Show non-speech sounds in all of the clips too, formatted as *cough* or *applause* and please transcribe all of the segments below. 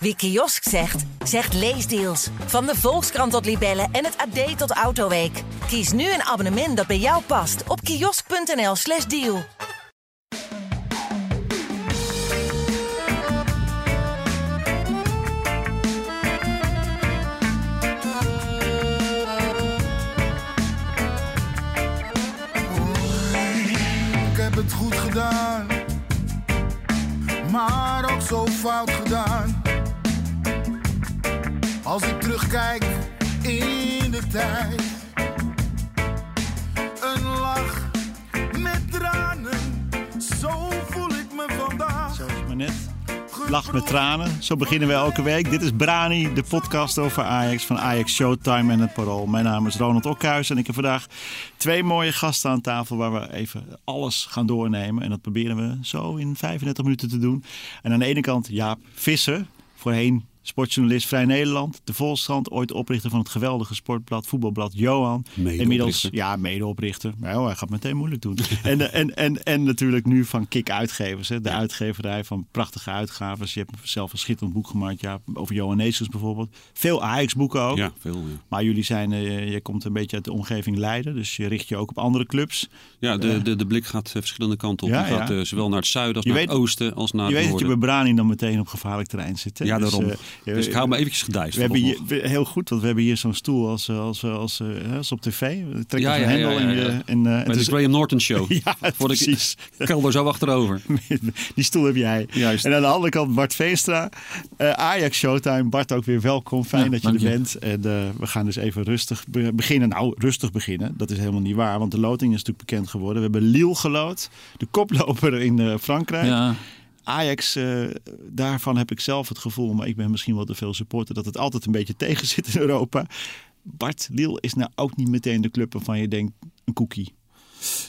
Wie kiosk zegt, zegt leesdeals. Van de Volkskrant tot Libellen en het AD tot Autoweek. Kies nu een abonnement dat bij jou past op kiosk.nl/slash deal. Ik heb het goed gedaan, maar ook zo fout gedaan. Als ik terugkijk in de tijd, een lach met tranen, zo voel ik me vandaag. Zo maar net. Lach met tranen. Zo beginnen we elke week. Dit is Brani, de podcast over Ajax van Ajax Showtime en het Parool. Mijn naam is Ronald Okhuis en ik heb vandaag twee mooie gasten aan tafel waar we even alles gaan doornemen. En dat proberen we zo in 35 minuten te doen. En aan de ene kant Jaap Visser, voorheen sportjournalist Vrij Nederland. De Volkskrant, ooit oprichter van het geweldige sportblad, voetbalblad Johan. Inmiddels, ja, medeoprichter. Maar oh, hij gaat meteen moeilijk doen. *laughs* en, en, en, en natuurlijk nu van Kik Uitgevers. Hè, de uitgeverij van prachtige uitgaves. Je hebt zelf een schitterend boek gemaakt ja, over Johan Neeskens bijvoorbeeld. Veel Ajax-boeken ook. Ja, veel. Ja, Maar jullie zijn, eh, je komt een beetje uit de omgeving Leiden. Dus je richt je ook op andere clubs. ja de, de, de blik gaat eh, verschillende kanten op. Ja, Die gaat eh, zowel naar het zuiden als Je naar weet- het oosten als naar je weet het dat je noorden. bij Brani dan meteen op gevaarlijk terrein zit. Hè? Ja, Dus, eh, dus ik hou me eventjes gedijst. We hebben hier, heel goed, want we hebben hier zo'n stoel als, eh, als, als, als, als op tv. Trekken Ja, ja, ja, en, je, en, eh, het Bij de is- Graham Norton show. *laughs* Ja, *laughs* Voor ik precies. kelder zo achterover. *laughs* Die stoel heb jij. Juist. En aan de andere kant Bart Veenstra. eh, Ajax Showtime. Bart ook weer welkom. Fijn dat je er bent. En eh, we gaan dus even rustig be- beginnen. Nou, rustig beginnen. Dat is helemaal niet waar. Want de loting is natuurlijk bekend geworden. We hebben Lille geloot. De koploper in eh, Frankrijk. Ja, Ajax, eh, daarvan heb ik zelf het gevoel, maar ik ben misschien wel te veel supporter, dat het altijd een beetje *laughs* tegen zit in Europa. Bart, Lille is nou ook niet meteen de club waarvan je denkt, een cookie.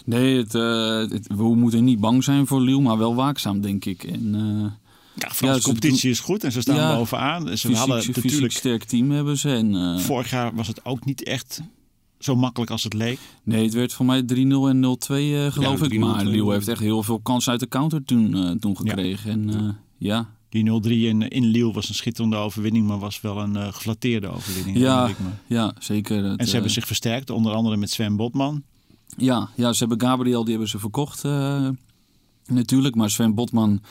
nee, het, eh, het- we moeten niet bang zijn voor Lille, maar wel waakzaam, denk ik. En, eh, Ja, Franse competitie is goed en ze staan Ja, bovenaan. Ze fysiek, hadden fysiek natuurlijk, sterk team hebben ze. En, vorig jaar was het ook niet echt zo makkelijk als het leek. Nee, het werd voor mij 3-0 en 0-2 eh, geloof Ja, ik. 3-0, Maar Lille heeft echt heel veel kansen uit de counter toen, toen gekregen. En eh, ja, Die 0-3 in, in Lille was een schitterende overwinning, maar was wel een geflatteerde overwinning. Ja, ik me. ja zeker. Het, En ze hebben zich versterkt, onder andere met Sven Botman. Ja, ja, ze hebben Gabriel, die hebben ze verkocht natuurlijk. Maar Sven Botman,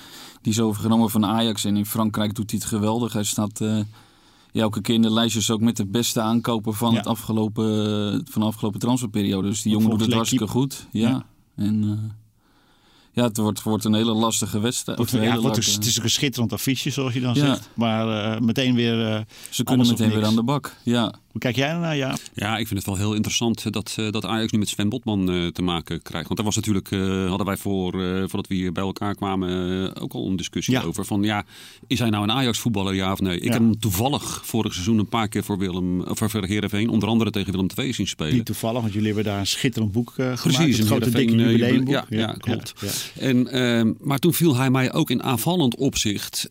die is overgenomen van Ajax. En in Frankrijk doet hij het geweldig. Hij staat ja, elke keer in de lijstjes ook met de beste aankopen van, Ja. het afgelopen, van de afgelopen transferperiode. Dus die jongen doet het hartstikke goed. Ja. Ja. En eh, ja, het wordt, wordt een hele lastige wedstrijd. Wordt, ja, hele wordt, leuke- het is een schitterend affiche, zoals je dan zegt. Maar eh, meteen weer... eh, Ze kunnen meteen weer aan de bak. Ja. Hoe kijk jij ernaar, ja? Ja, ik vind het wel heel interessant eh, dat, eh, dat Ajax nu met Sven Botman eh, te maken krijgt. Want daar was natuurlijk, hadden wij voor, eh, voordat we hier bij elkaar kwamen, ook al een discussie Ja. over. Van ja, is hij nou een Ajax voetballer, ja of nee? Ik Ja. heb hem toevallig vorig seizoen een paar keer voor Willem, of voor Heerenveen, onder andere tegen Willem II zien spelen. Niet toevallig, want jullie hebben daar een schitterend boek gemaakt. Precies, een grote dikke jubileumboek. Ja, ja, klopt. En, ehm, maar toen viel hij mij ook in aanvallend opzicht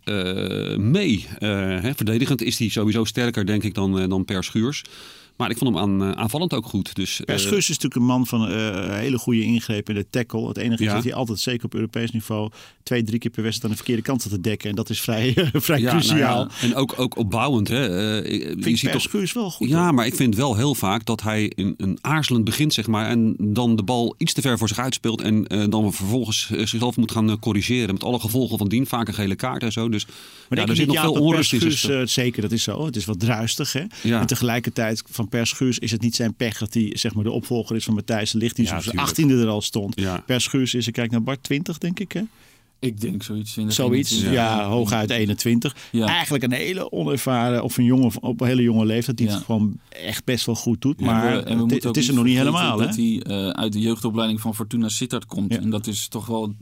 mee. Hè, verdedigend is hij sowieso sterker, denk ik, dan, dan Per Schuurs. Georges. Maar ik vond hem aan, eh, aanvallend ook goed. Dus, eh, Schuurs is natuurlijk een man van eh, een hele goede ingreep in de tackle. Het enige is dat hij altijd, zeker op Europees niveau, twee, drie keer per wedstrijd aan de verkeerde kant staat te dekken. En dat is vrij, *laughs* vrij nou cruciaal. ja, En ook, ook opbouwend. Hè. Je ziet toch Schuurs wel goed. Ja, hoor. maar ik vind wel heel vaak dat hij een, een aarzelend begint, zeg maar. En dan de bal iets te ver voor zich uitspeelt. En dan vervolgens zichzelf moet gaan corrigeren. Met alle gevolgen van dien. Vaak een gele kaart en zo. Dus Maar ja, er zit nog veel onrust in Schuurs, zeker, dat is zo. Het is wat druistig. Hè? Ja. En tegelijkertijd van Per Schuurs is het niet zijn pech dat hij zeg maar, de opvolger is van Matthijs de Ligt. Die Ja, zo'n tuurlijk. achttiende er al stond. Ja. Per Schuurs is, ik kijk naar Bart, 20 denk ik. Hè? Ik denk zoiets. In de Zoiets, 21. ja, hooguit 21. Ja. Eigenlijk een hele onervaren, of een jongen op een hele jonge leeftijd die Ja. het gewoon echt best wel goed doet. En Maar we- en we het, moeten ook het is er nog niet vergeten helemaal. Hè? Dat hij eh, uit de jeugdopleiding van Fortuna Sittard komt. Ja. En dat is toch wel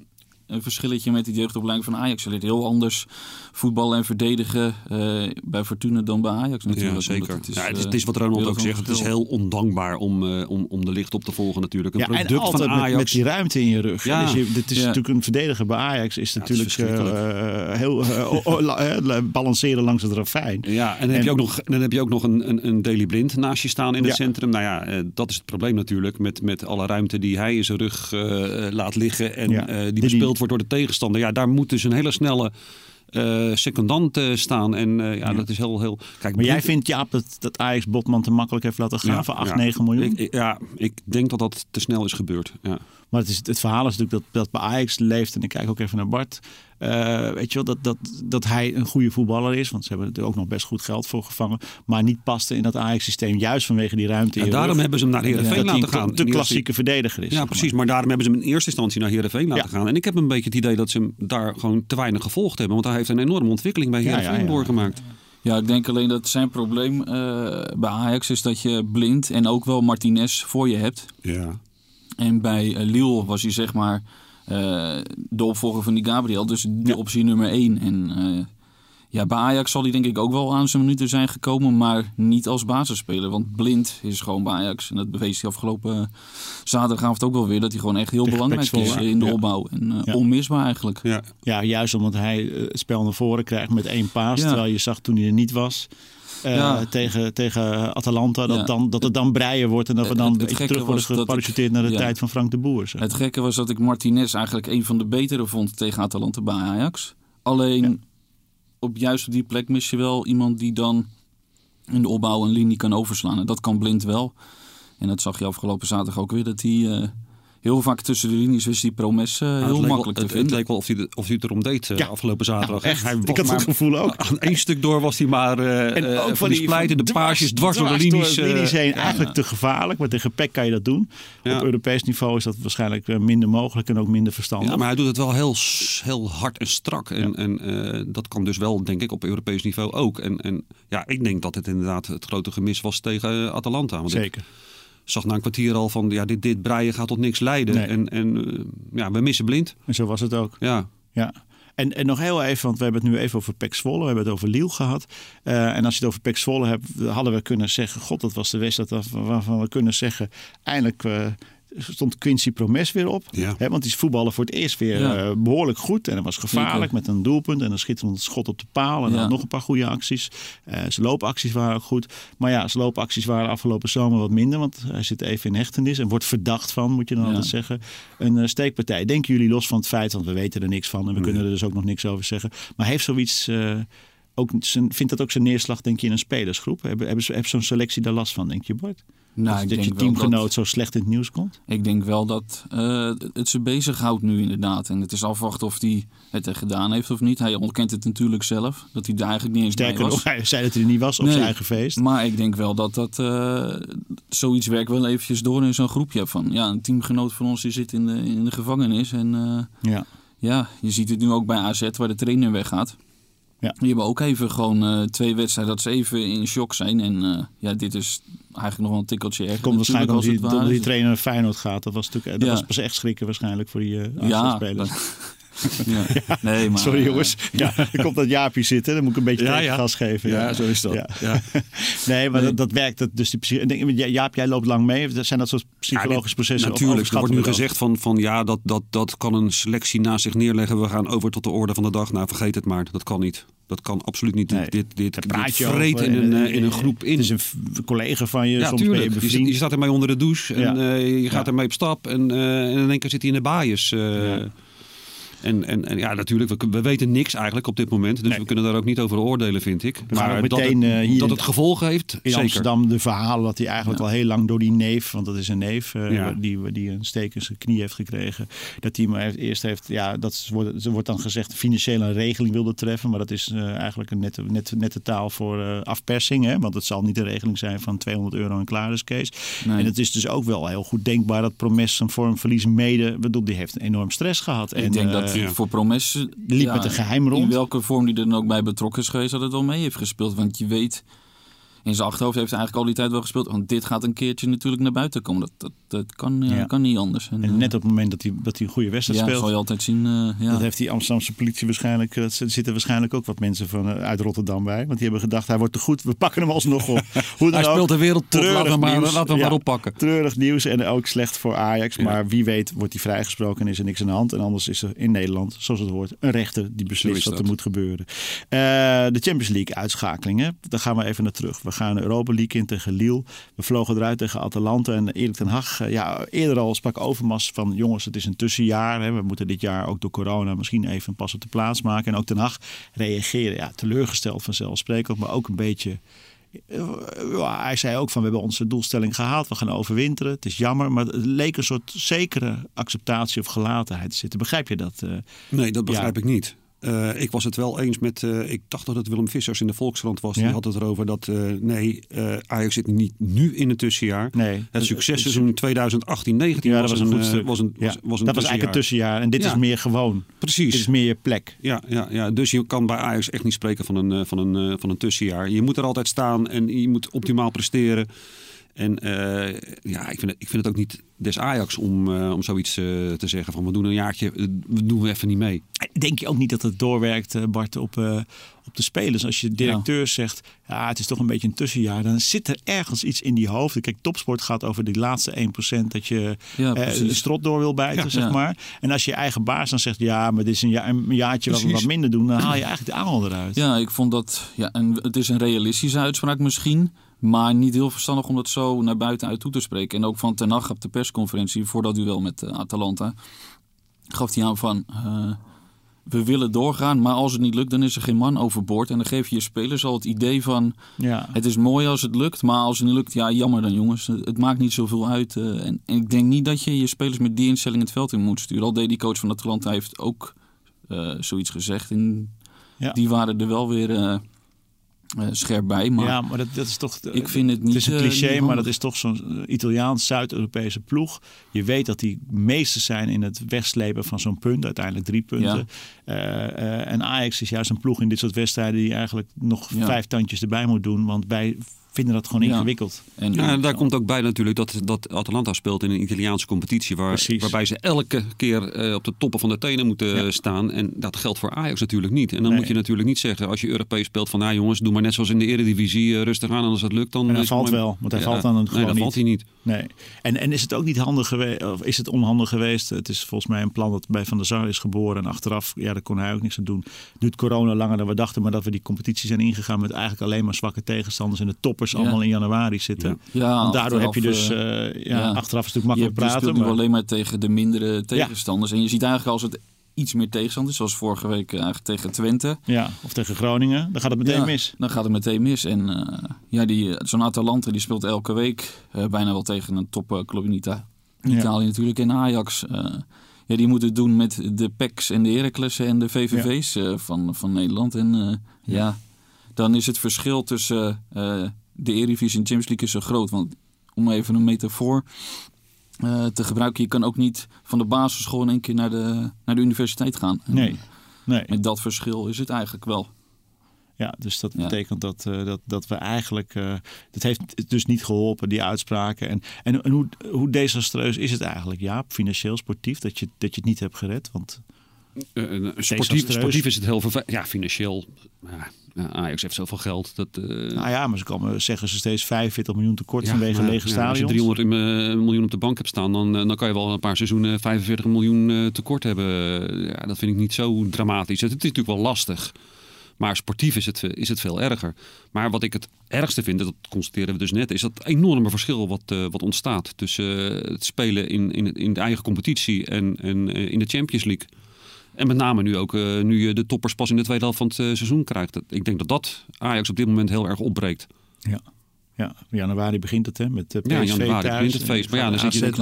een verschilletje met die jeugdopleiding van Ajax. Ze leert heel anders voetballen en verdedigen eh, bij Fortuna dan bij Ajax natuurlijk. Ja, zeker. het is, ja, het, is, eh, het is wat Ronald ook zegt. Het is heel ondankbaar om, eh, om, om de licht op te volgen natuurlijk. Een Ja, en product altijd van met, Ajax. met die ruimte in je rug. Ja. Dus je, dit is Ja. natuurlijk een verdediger bij Ajax. Is natuurlijk heel la- balanceren langs het ravijn. Ja, en dan heb je ook nog, dan heb je ook nog een, een, een Daily Blind naast je staan in het Ja. centrum. Nou ja, eh, dat is het probleem natuurlijk. Met, met alle ruimte die hij in zijn rug eh, laat liggen. En Ja. eh, die Die- wordt door de tegenstander. Ja, daar moet dus een hele snelle eh, secondant eh, staan. En eh, ja, dat is heel... heel... Kijk, Maar jij vindt, Jaap, dat, dat Ajax Botman te makkelijk heeft laten gaan Ja, voor 8, ja. 9 miljoen? Ik, ik- ja, ik denk dat dat te snel is gebeurd. Ja. Maar het, is, het verhaal is natuurlijk dat, dat bij Ajax leeft. En ik kijk ook even naar Bart. eh, weet je wel, dat, dat, dat hij een goede voetballer is. Want ze hebben er ook nog best goed geld voor gevangen. Maar niet paste in dat Ajax-systeem. Juist vanwege die ruimte. En daarom rug. hebben ze hem naar Heerenveen laten gaan. die klassieke verdediger is. Ja, zeg precies. maar. Maar daarom hebben ze hem in eerste instantie naar Heerenveen laten Ja. gaan. En ik heb een beetje het idee dat ze hem daar gewoon te weinig gevolgd hebben. Want hij heeft een enorme ontwikkeling bij Ja, Heerenveen ja, ja. doorgemaakt. Ja, ik denk alleen dat zijn probleem eh, bij Ajax is dat je blind en ook wel Martinez voor je hebt. Ja. En bij eh, Lille was hij zeg maar eh, de opvolger van die Gabriel. Dus de optie nummer één. En eh, ja, bij Ajax zal hij denk ik ook wel aan zijn minuten zijn gekomen. Maar niet als basisspeler. Want blind is gewoon bij Ajax. En dat bewees hij afgelopen zaterdagavond ook wel weer. Dat hij gewoon echt heel Tegen belangrijk is in de ja. opbouw. En eh, Ja. onmisbaar eigenlijk. Ja. Ja, juist omdat hij het spel naar voren krijgt met één paas. Ja. Terwijl je zag toen hij er niet was. Eh, Ja. tegen, tegen Atalanta. Dat, dan, dat het dan breien wordt. En dat we dan het terug worden geparachuteerd naar de tijd van Frank de Boer. zeg. Het gekke was dat ik Martinez eigenlijk een van de betere vond tegen Atalanta bij Ajax. Alleen op juist op die plek mis je wel iemand die dan in de opbouw een linie kan overslaan. En dat kan blind wel. En dat zag je afgelopen zaterdag ook weer. Dat hij eh, heel vaak tussen de linies wist die promes eh, Nou, heel het wel- makkelijk het, te het vinden. leek wel of hij, de- of hij het erom deed eh, Ja. afgelopen zaterdag. Nou, echt. Hij Ik had het gevoel ook. Aan één stuk door was hij maar eh, En eh, ook van die splijten, de dwars- paasjes dwars door de linies. eh, linies heen. Eigenlijk te gevaarlijk, maar tegen PEC kan je dat doen. Ja. Op Europees niveau is dat waarschijnlijk minder mogelijk en ook minder verstandig. Ja, maar hij doet het wel heel, heel hard en strak. En, en eh, dat kan dus wel, denk ik, op Europees niveau ook. En, en ja, ik denk dat het inderdaad het grote gemis was tegen Atalanta. Want ik Zeker. Zag na een kwartier al van, ja, dit, dit breien gaat tot niks leiden. Nee. En, en eh, ja, we missen blind. En zo was het ook. Ja, Ja. En, en nog heel even, want we hebben het nu even over Pek Zwolle. We hebben het over Liel gehad. Eh, en als je het over Pek Zwolle hebt, hadden we kunnen zeggen... God, dat was de wedstrijd waarvan- waarvan we kunnen zeggen... Eindelijk eh, stond Quincy Promes weer op. Ja. Hè, want die is voetballen voor het eerst weer Ja. eh, behoorlijk goed. En dat was gevaarlijk met een doelpunt en een schitterend schot op de paal. En Ja. dan nog een paar goede acties. Eh, zijn loopacties waren ook goed. Maar ja, zijn loopacties waren afgelopen zomer wat minder. Want hij zit even in hechtenis en wordt verdacht van, moet je dan Ja. altijd zeggen, een eh, steekpartij. Denken jullie los van het feit, want we weten er niks van en we kunnen er dus ook nog niks over zeggen. Maar heeft zoiets... ook zijn, vindt dat ook zijn neerslag, denk je, in een spelersgroep? Hebben, hebben, zo'n selectie daar last van, denk je, Bart? Nou, dat je teamgenoot dat- zo slecht in het nieuws komt? Ik denk wel dat eh, het ze bezighoudt nu inderdaad. En het is afwachten of hij het er gedaan heeft of niet. Hij ontkent het natuurlijk zelf. Dat hij daar eigenlijk niet eens Sterker bij was. nog, hij zei dat hij er niet was op Nee. zijn eigen feest. Maar ik denk wel dat dat eh, zoiets werkt wel eventjes door in zo'n groepje. Van ja, een teamgenoot van ons die zit in de, in de gevangenis. En eh, Ja. ja, je ziet het nu ook bij AZ waar de trainer weggaat. Ja. Die hebben ook even gewoon eh, twee wedstrijden dat ze even in shock zijn. En eh, ja, dit is eigenlijk nog wel een tikkeltje erger. Komt waarschijnlijk omdat die, die trainer naar Feyenoord gaat. Dat was natuurlijk dat Ja. was pas echt schrikken waarschijnlijk voor die uh. Ja, spelers. *laughs* ja. Nee, maar, Sorry eh, jongens. Ja, er komt dat Jaapje zitten. Dan moet ik een beetje Ja, ja. geven. Ja, zo is dat. *laughs* Nee, maar Nee. Dat, dat werkt. Dat, dus die, Jaap, jij loopt lang mee. Zijn dat soort psychologische processen? Natuurlijk, er wordt nu gezegd van, van ja, dat, dat, dat kan een selectie naast zich neerleggen. We gaan over tot de orde van de dag. Nou, vergeet het maar. Dat kan niet. Dat kan absoluut niet. Nee, dit dit, dit vreet over in een, en, eh, in een groep in. Het is een collega van je. ja, soms ben je Je, je staat ermee onder de douche en Ja. eh, je gaat Ja. ermee op stap. En, eh, en in één keer zit hij in de baaiers. eh. En, en, en ja, natuurlijk, we, we weten niks eigenlijk op dit moment. Dus Nee. we kunnen daar ook niet over oordelen, vind ik. We maar ook dat, meteen, het, eh, hier dat het gevolgen heeft, in zeker. Amsterdam de verhalen dat hij eigenlijk al heel lang door die neef, want dat is een neef, eh, Ja. die, die een steek in zijn knie heeft gekregen, dat hij maar heeft- eerst heeft, ja, dat wordt, wordt dan gezegd financieel een regeling wilde treffen, maar dat is eh, eigenlijk een nette, nette, nette taal voor afpersing, hè? want het zal niet een regeling zijn van 200 euro en klaar is Kees. Nee. En het is dus ook wel heel goed denkbaar dat Promes zijn vormverlies mede, bedoel, die heeft enorm stress gehad. Ik en, denk dat ja. voor Promes... liep met een geheim rond. In welke vorm die er dan ook bij betrokken is geweest, dat het wel mee heeft gespeeld. Want je weet, in zijn achterhoofd heeft hij eigenlijk al die tijd wel gespeeld. Want dit gaat een keertje natuurlijk naar buiten komen. Dat, dat, dat kan, eh, Ja. kan niet anders. En, en eh, net op het moment dat hij, dat hij een goede wedstrijd ja, speelt. zal je altijd zien. eh, ja. Dat heeft die Amsterdamse politie waarschijnlijk. Er zitten waarschijnlijk ook wat mensen van, uit Rotterdam bij. Want die hebben gedacht, hij wordt te goed. We pakken hem alsnog op. *laughs* Hoe dan Hij speelt de wereldtop. treurig Laten nieuws. laten we maar oppakken. Treurig nieuws en ook slecht voor Ajax. Maar wie weet wordt hij vrijgesproken en is er niks aan de hand. En anders is er in Nederland, zoals het hoort, een rechter die beslist is wat er moet gebeuren. De Champions League uitschakelingen, daar gaan we even naar terug. We gaan Europa League in tegen Lille. We vlogen eruit tegen Atalanta. En Erik ten Hag, eh, ja, eerder al sprak Overmars van... jongens, het is een tussenjaar. Hè. We moeten dit jaar ook door corona misschien even een pas op de plaats maken. En ook ten Hag reageerde, ja, teleurgesteld vanzelfsprekend... maar ook een beetje... Ja, hij zei ook van we hebben onze doelstelling gehaald, we gaan overwinteren. Het is jammer, maar het leek een soort zekere acceptatie of gelatenheid te zitten. Begrijp je dat? eh? Nee, dat begrijp Ja. ik niet. Eh, ik was het wel eens met, eh, ik dacht dat het Willem Vissers in de Volkskrant was. Die had het erover dat, eh, nee, Ajax zit niet nu in het tussenjaar. Nee. Het successeizoen 2018-19 Ja, was, dat was een was een, Ja, was, was een dat was eigenlijk een tussenjaar. En dit is meer gewoon. Precies. Dit is meer je plek. Ja, ja, ja, dus je kan bij Ajax echt niet spreken van een, van, een, van een tussenjaar. Je moet er altijd staan en je moet optimaal presteren. En eh, ja, ik vind, het, ik vind het ook niet des Ajax om, eh, om zoiets eh, te zeggen van we doen een jaartje, we doen we even niet mee. Denk je ook niet dat het doorwerkt, Bart, op, eh, op de spelers? Als je directeur zegt, ja, het is toch een beetje een tussenjaar. Dan zit er ergens iets in die hoofden. Kijk, topsport gaat over die laatste 1% dat je Ja, eh, de strot door wil bijten, Ja. zeg Ja. maar. En als je eigen baas dan zegt, ja, maar dit is een, een jaartje wat we wat minder doen. Dan haal je eigenlijk de aanval eruit. Ja, ik vond dat. Ja, en het is een realistische uitspraak misschien. Maar niet heel verstandig om dat zo naar buiten uit toe te spreken. En ook van Ten Hag op de persconferentie voor dat duel met eh, Atalanta. Gaf hij aan van. eh, we willen doorgaan, maar als het niet lukt, dan is er geen man overboord. En dan geef je je spelers al het idee van. Ja. Het is mooi als het lukt, maar als het niet lukt, ja, jammer dan jongens. Het maakt niet zoveel uit. eh, en, en ik denk niet dat je je spelers met die instelling het veld in moet sturen. Al deed die coach van Atalanta heeft ook eh, zoiets gezegd. En Ja. die waren er wel weer eh, scherp bij. Maar ja, maar dat, dat is toch. ik vind het niet. Het is een eh, cliché, maar dat is toch zo'n eh, Italiaans Zuid-Europese ploeg. Je weet dat die meesters zijn in het wegslepen van zo'n punt, uiteindelijk drie punten. Eh, en Ajax is juist een ploeg in dit soort wedstrijden die eigenlijk nog Ja. vijf tandjes erbij moet doen, want wij vinden dat gewoon Ja. ingewikkeld. En, Ja, en daar komt ook bij natuurlijk dat, dat Atalanta speelt in een Italiaanse competitie. Waar, Precies. waarbij ze elke keer eh, op de toppen van de tenen moeten Ja. staan. En dat geldt voor Ajax natuurlijk niet. En dan Nee. moet je natuurlijk niet zeggen als je Europees speelt van... nou jongens, doe maar net zoals in de eredivisie eh, rustig aan. En als het lukt dan... En het valt wel, want hij Ja, valt dan gewoon niet. valt hij niet. Nee. En, en is het ook niet handig geweest, of is het onhandig geweest? Het is volgens mij een plan dat bij Van der Sar is geboren. En achteraf, ja, daar kon hij ook niks aan doen. Duurt corona langer dan we dachten, maar dat we die competitie zijn ingegaan met eigenlijk alleen maar zwakke tegenstanders. En de toppers Ja. allemaal in januari zitten. ja, daardoor heb je dus, achteraf, eh, eh, ja, achteraf is het natuurlijk je, makkelijk je praten. speelt nu alleen maar tegen de mindere tegenstanders. En je ziet eigenlijk als het iets meer tegenstanders, zoals vorige week eh, eigenlijk tegen Twente. ja, of tegen Groningen, dan gaat het meteen mis. Dan gaat het meteen mis. En ja, die, zo'n Atalanta die speelt elke week bijna wel tegen een topclub in Ita-. Italië natuurlijk. En Ajax, ja, die moeten het doen met de PEC's en de Heraclessen en de VVV's van, van Nederland. En ja. dan is het verschil tussen de Eredivisie en Champions League is zo groot. Want om even een metafoor eh, te gebruiken, je kan ook niet van de basisschool in één keer naar de, naar de universiteit gaan. Nee, nee. Met dat verschil is het eigenlijk wel. Ja, dus dat Ja. betekent dat, eh, dat, dat we eigenlijk. eh dat heeft dus niet geholpen, die uitspraken. En, en, en hoe, hoe desastreus is het eigenlijk, Jaap, financieel, sportief, dat je, dat je het niet hebt gered? Want Eh, sportief, sportief is het heel vervelend. Ja, financieel. Ja, ja, Ajax heeft zoveel geld. Dat, eh, nou ja, maar ze komen, zeggen ze steeds 45 miljoen tekort ja, vanwege maar, lege ja, stadions. Als je 300 eh, miljoen op de bank hebt staan, dan, dan kan je wel een paar seizoenen 45 miljoen tekort hebben. Ja, dat vind ik niet zo dramatisch. Het, is natuurlijk wel lastig. Maar sportief is het, is het veel erger. Maar wat ik het ergste vind, dat constateren we dus net, is dat enorme verschil wat, wat ontstaat tussen het spelen in, in, in de eigen competitie en, en in de Champions League. En met name nu ook, eh, nu je de toppers pas in de tweede helft van het eh, seizoen krijgt. Ik denk dat dat Ajax op dit moment heel erg opbreekt. Ja. Ja, januari begint het hè, met eh, PSV Ja, in januari thuis. begint het feest. Maar ja, dan zit je- uit, de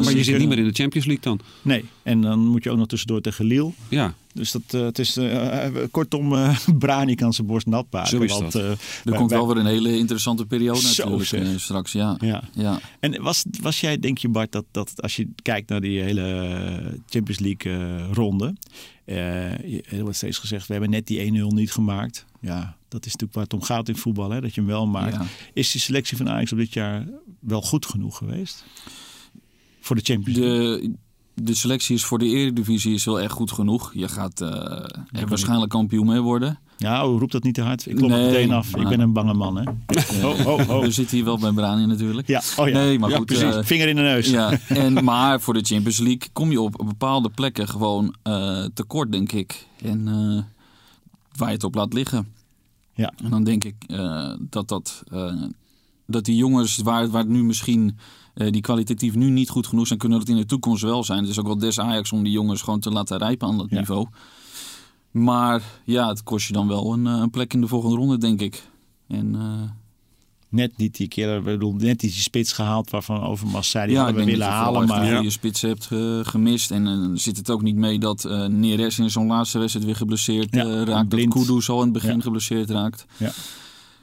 Maar je zit niet meer in de Champions League dan. Nee, en dan moet je ook nog tussendoor tegen Lille. Ja, Dus dat, eh, het is eh, eh, kortom, eh *laughs* Brani kan zijn borst nat maken. Zo is want, dat. eh, Er komt wel weer een hele interessante periode natuurlijk zeg. eh, straks. Ja. Ja. Ja. En was, was jij, denk je Bart, dat, dat als je kijkt naar die hele eh, Champions League eh, ronde. eh, je- er wordt steeds gezegd, we hebben net die 1-0 niet gemaakt. Ja, dat is natuurlijk waar het om gaat in voetbal, hè, dat je hem wel maakt. Ja. Is die selectie van Ajax op dit jaar wel goed genoeg geweest? Voor de Champions League? De, de selectie is voor de Eredivisie is wel echt goed genoeg. Je gaat eh, er waarschijnlijk kampioen mee worden. Ja, oh, roep dat niet te hard. Ik klop Nee, meteen af. Ik ben een bange man, hè? Oh, oh, oh. We zitten hier wel bij Brani natuurlijk. Ja, oh ja. Nee, maar Ja, goed, precies. eh, Vinger in de neus. Ja, en, maar voor de Champions League kom je op bepaalde plekken gewoon eh, tekort, denk ik. En eh, waar je het op laat liggen. Ja. En dan denk ik eh, dat, dat, eh, dat die jongens waar, waar het nu misschien eh, die kwalitatief nu niet goed genoeg zijn, kunnen dat in de toekomst wel zijn. Het is ook wel des Ajax om die jongens gewoon te laten rijpen aan dat Ja. niveau. Maar ja, het kost je dan wel een, een plek in de volgende ronde, denk ik. En Net niet die keer, ik bedoel, net die spits gehaald waarvan Overmars zei die ja, hadden we willen je halen. Maar een goede spits hebt eh, gemist. En eh, zit het ook niet mee dat eh Neres in zo'n laatste wedstrijd weer geblesseerd Ja, eh, raakt. Blind. Dat Kudus al in het begin Ja. geblesseerd raakt. Ja.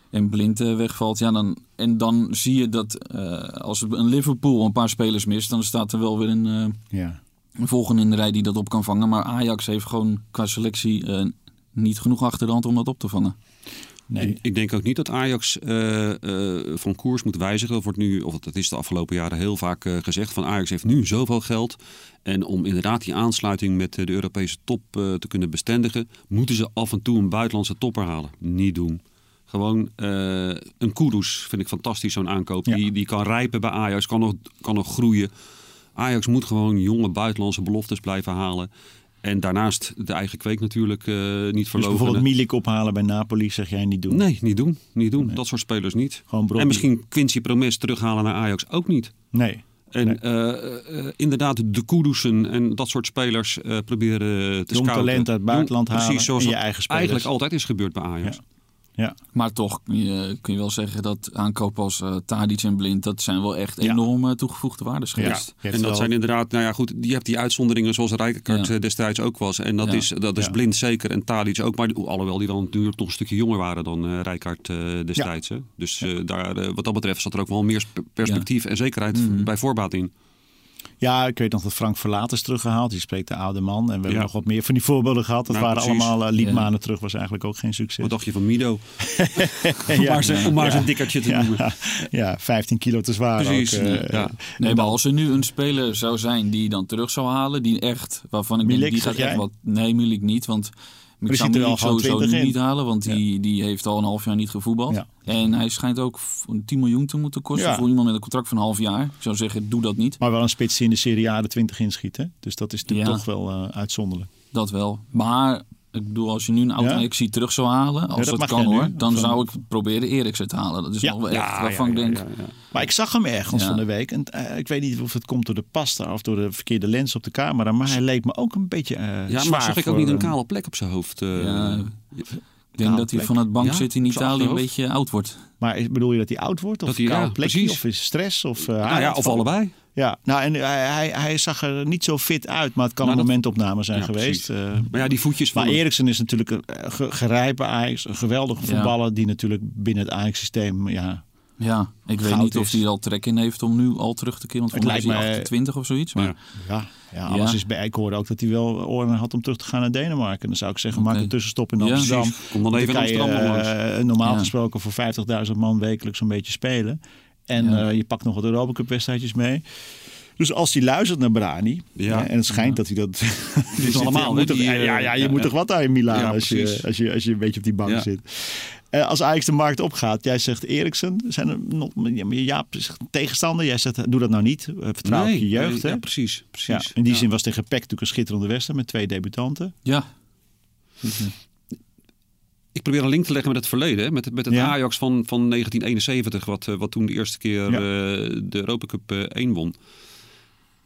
En Blind eh, wegvalt. Ja, dan, en dan zie je dat eh, als een Liverpool een paar spelers mist, dan staat er wel weer een, eh, ja. een volgende in de rij die dat op kan vangen. Maar Ajax heeft gewoon qua selectie eh, niet genoeg achter de hand om dat op te vangen. Nee. Ik, ik denk ook niet dat Ajax eh, eh, van koers moet wijzigen. Dat wordt nu, of dat is de afgelopen jaren heel vaak eh, gezegd. Van Ajax heeft nu zoveel geld. En om inderdaad die aansluiting met de Europese top te kunnen bestendigen, moeten ze af en toe een buitenlandse topper halen. Niet doen. Gewoon een Kudus vind ik fantastisch, zo'n aankoop. Ja. Die, die kan rijpen bij Ajax, kan nog, kan nog groeien. Ajax moet gewoon jonge buitenlandse beloftes blijven halen. En daarnaast de eigen kweek natuurlijk eh, niet Dus verloven. bijvoorbeeld Milik ophalen bij Napoli zeg jij niet doen. Nee, niet doen. Niet doen. Dat soort spelers niet. Gewoon. En misschien Quincy Promes terughalen naar Ajax ook niet. Nee. En Nee. eh, eh, inderdaad de Kudusen en dat soort spelers proberen te Jong scouten. talent uit het buitenland Doen halen Precies zoals je eigen spelers. eigenlijk altijd is gebeurd bij Ajax. Ja. Ja. Maar toch kun je, kun je wel zeggen dat aankopen als eh Tadic en Blind, dat zijn wel echt Ja. enorm eh, toegevoegde waardes geweest. Je hebt En dat wel- zijn inderdaad, nou ja goed, je hebt die uitzonderingen zoals Rijkaard Ja. eh, destijds ook was. En dat Ja. is, dat is Ja. blind zeker en Tadic ook. Maar alhoewel die dan natuurlijk toch een stukje jonger waren dan eh Rijkaard destijds. Hè? Dus daar, wat dat betreft zat er ook wel meer sp- perspectief en zekerheid Mhm. bij voorbaat in. Ja, ik weet nog dat Frank Verlaat is teruggehaald. Die spreekt de oude man. En we hebben nog wat meer van die voorbeelden gehad. Dat Nou, waren precies. allemaal uh, liedmanen terug. Was eigenlijk ook geen succes. Wat dacht je van Mido? *laughs* Ja. Om maar zijn- om maar Ja. zijn dikkertje te Ja, noemen. *laughs* ja, 15 kilo te zwaar. Precies. Ook, eh, ja. Nee, maar als er nu een speler zou zijn die dan terug zou halen, die echt, waarvan ik Milik, denk, die gaat echt jij? wat... Nee, Milik niet, want ik zou gewoon sowieso 20 nu in. niet halen, want die, die heeft al een half jaar niet gevoetbald. En hij schijnt ook voor 10 miljoen te moeten kosten voor iemand met een contract van een half jaar. Ik zou zeggen, doe dat niet. Maar wel een spits die in de Serie A de 20 inschiet. Hè? Dus dat is natuurlijk toch wel eh, uitzonderlijk. Dat wel. Maar ik bedoel, als je nu een oud Ja? Ajax terug zou halen, als dat kan nu. hoor, dan Van- zou ik proberen Eriksen te halen. Dat is Ja. nog wel echt Ja, waarvan ja, ik denk, ja, ja. Maar ik zag hem ergens Ja. van de week. En eh, ik weet niet of het komt door de pasta of door de verkeerde lens op de camera. Maar hij leek me ook een beetje eh Ja, zwaar maar zag ik ook niet een een- kale plek op zijn hoofd? Eh, ik denk dat hij van het bank Ja, zit in Italië een beetje oud wordt. Maar bedoel je dat hij oud wordt? Of Dat hij- ja, plekje? Of is stress? Of, eh, nou ja, of allebei. Ja, nou en hij, hij, hij zag er niet zo fit uit. Maar het kan Nou, een dat- momentopname zijn Ja, geweest. Eh, Maar ja, die voetjes van maar Eriksen is natuurlijk een eh, ge- gerijpt bij Ajax. Een geweldige Ja. voetballer die natuurlijk binnen het Ajax-systeem... Ja, Ja, ik weet niet of hij al trek in heeft om nu al terug te keren. Want Het lijkt hij mij- 28 of zoiets. Maar Ja. ja, ja, alles Ja. is bij. Ik hoorde ook dat hij wel oren had om terug te gaan naar Denemarken. Dan zou ik zeggen, maak een tussenstop in Ja, Amsterdam. precies. Kom dan even kan je, Amsterdam eh, normaal Ja. gesproken voor 50.000 man wekelijks een beetje spelen. En Ja. eh, je pakt nog wat Europa Cup wedstrijdjes mee. Dus als hij luistert naar Brani, Ja. hè, en het schijnt dat hij dat... *laughs* is allemaal, Je hè, moet toch- ja, eh, ja, ja, je ja, moet ja. toch wat aan in Milaan Ja, als, je, als, je, als je een beetje op die bank Ja. zit. Eh, als Ajax de markt opgaat, jij zegt Eriksen, zijn er nog, Jaap zegt tegenstander, jij zegt doe dat nou niet, Eh, vertrouw op je jeugd. nee, hè? Ja, precies. Ja, precies. in die Ja. zin was tegen PEC natuurlijk een schitterende wedstrijd met twee debutanten. ja, Ik probeer een link te leggen met het verleden. Met, het- met het Ja. Ajax van, van 1971, wat, eh, wat toen de eerste keer de Europa Cup eh, 1 won.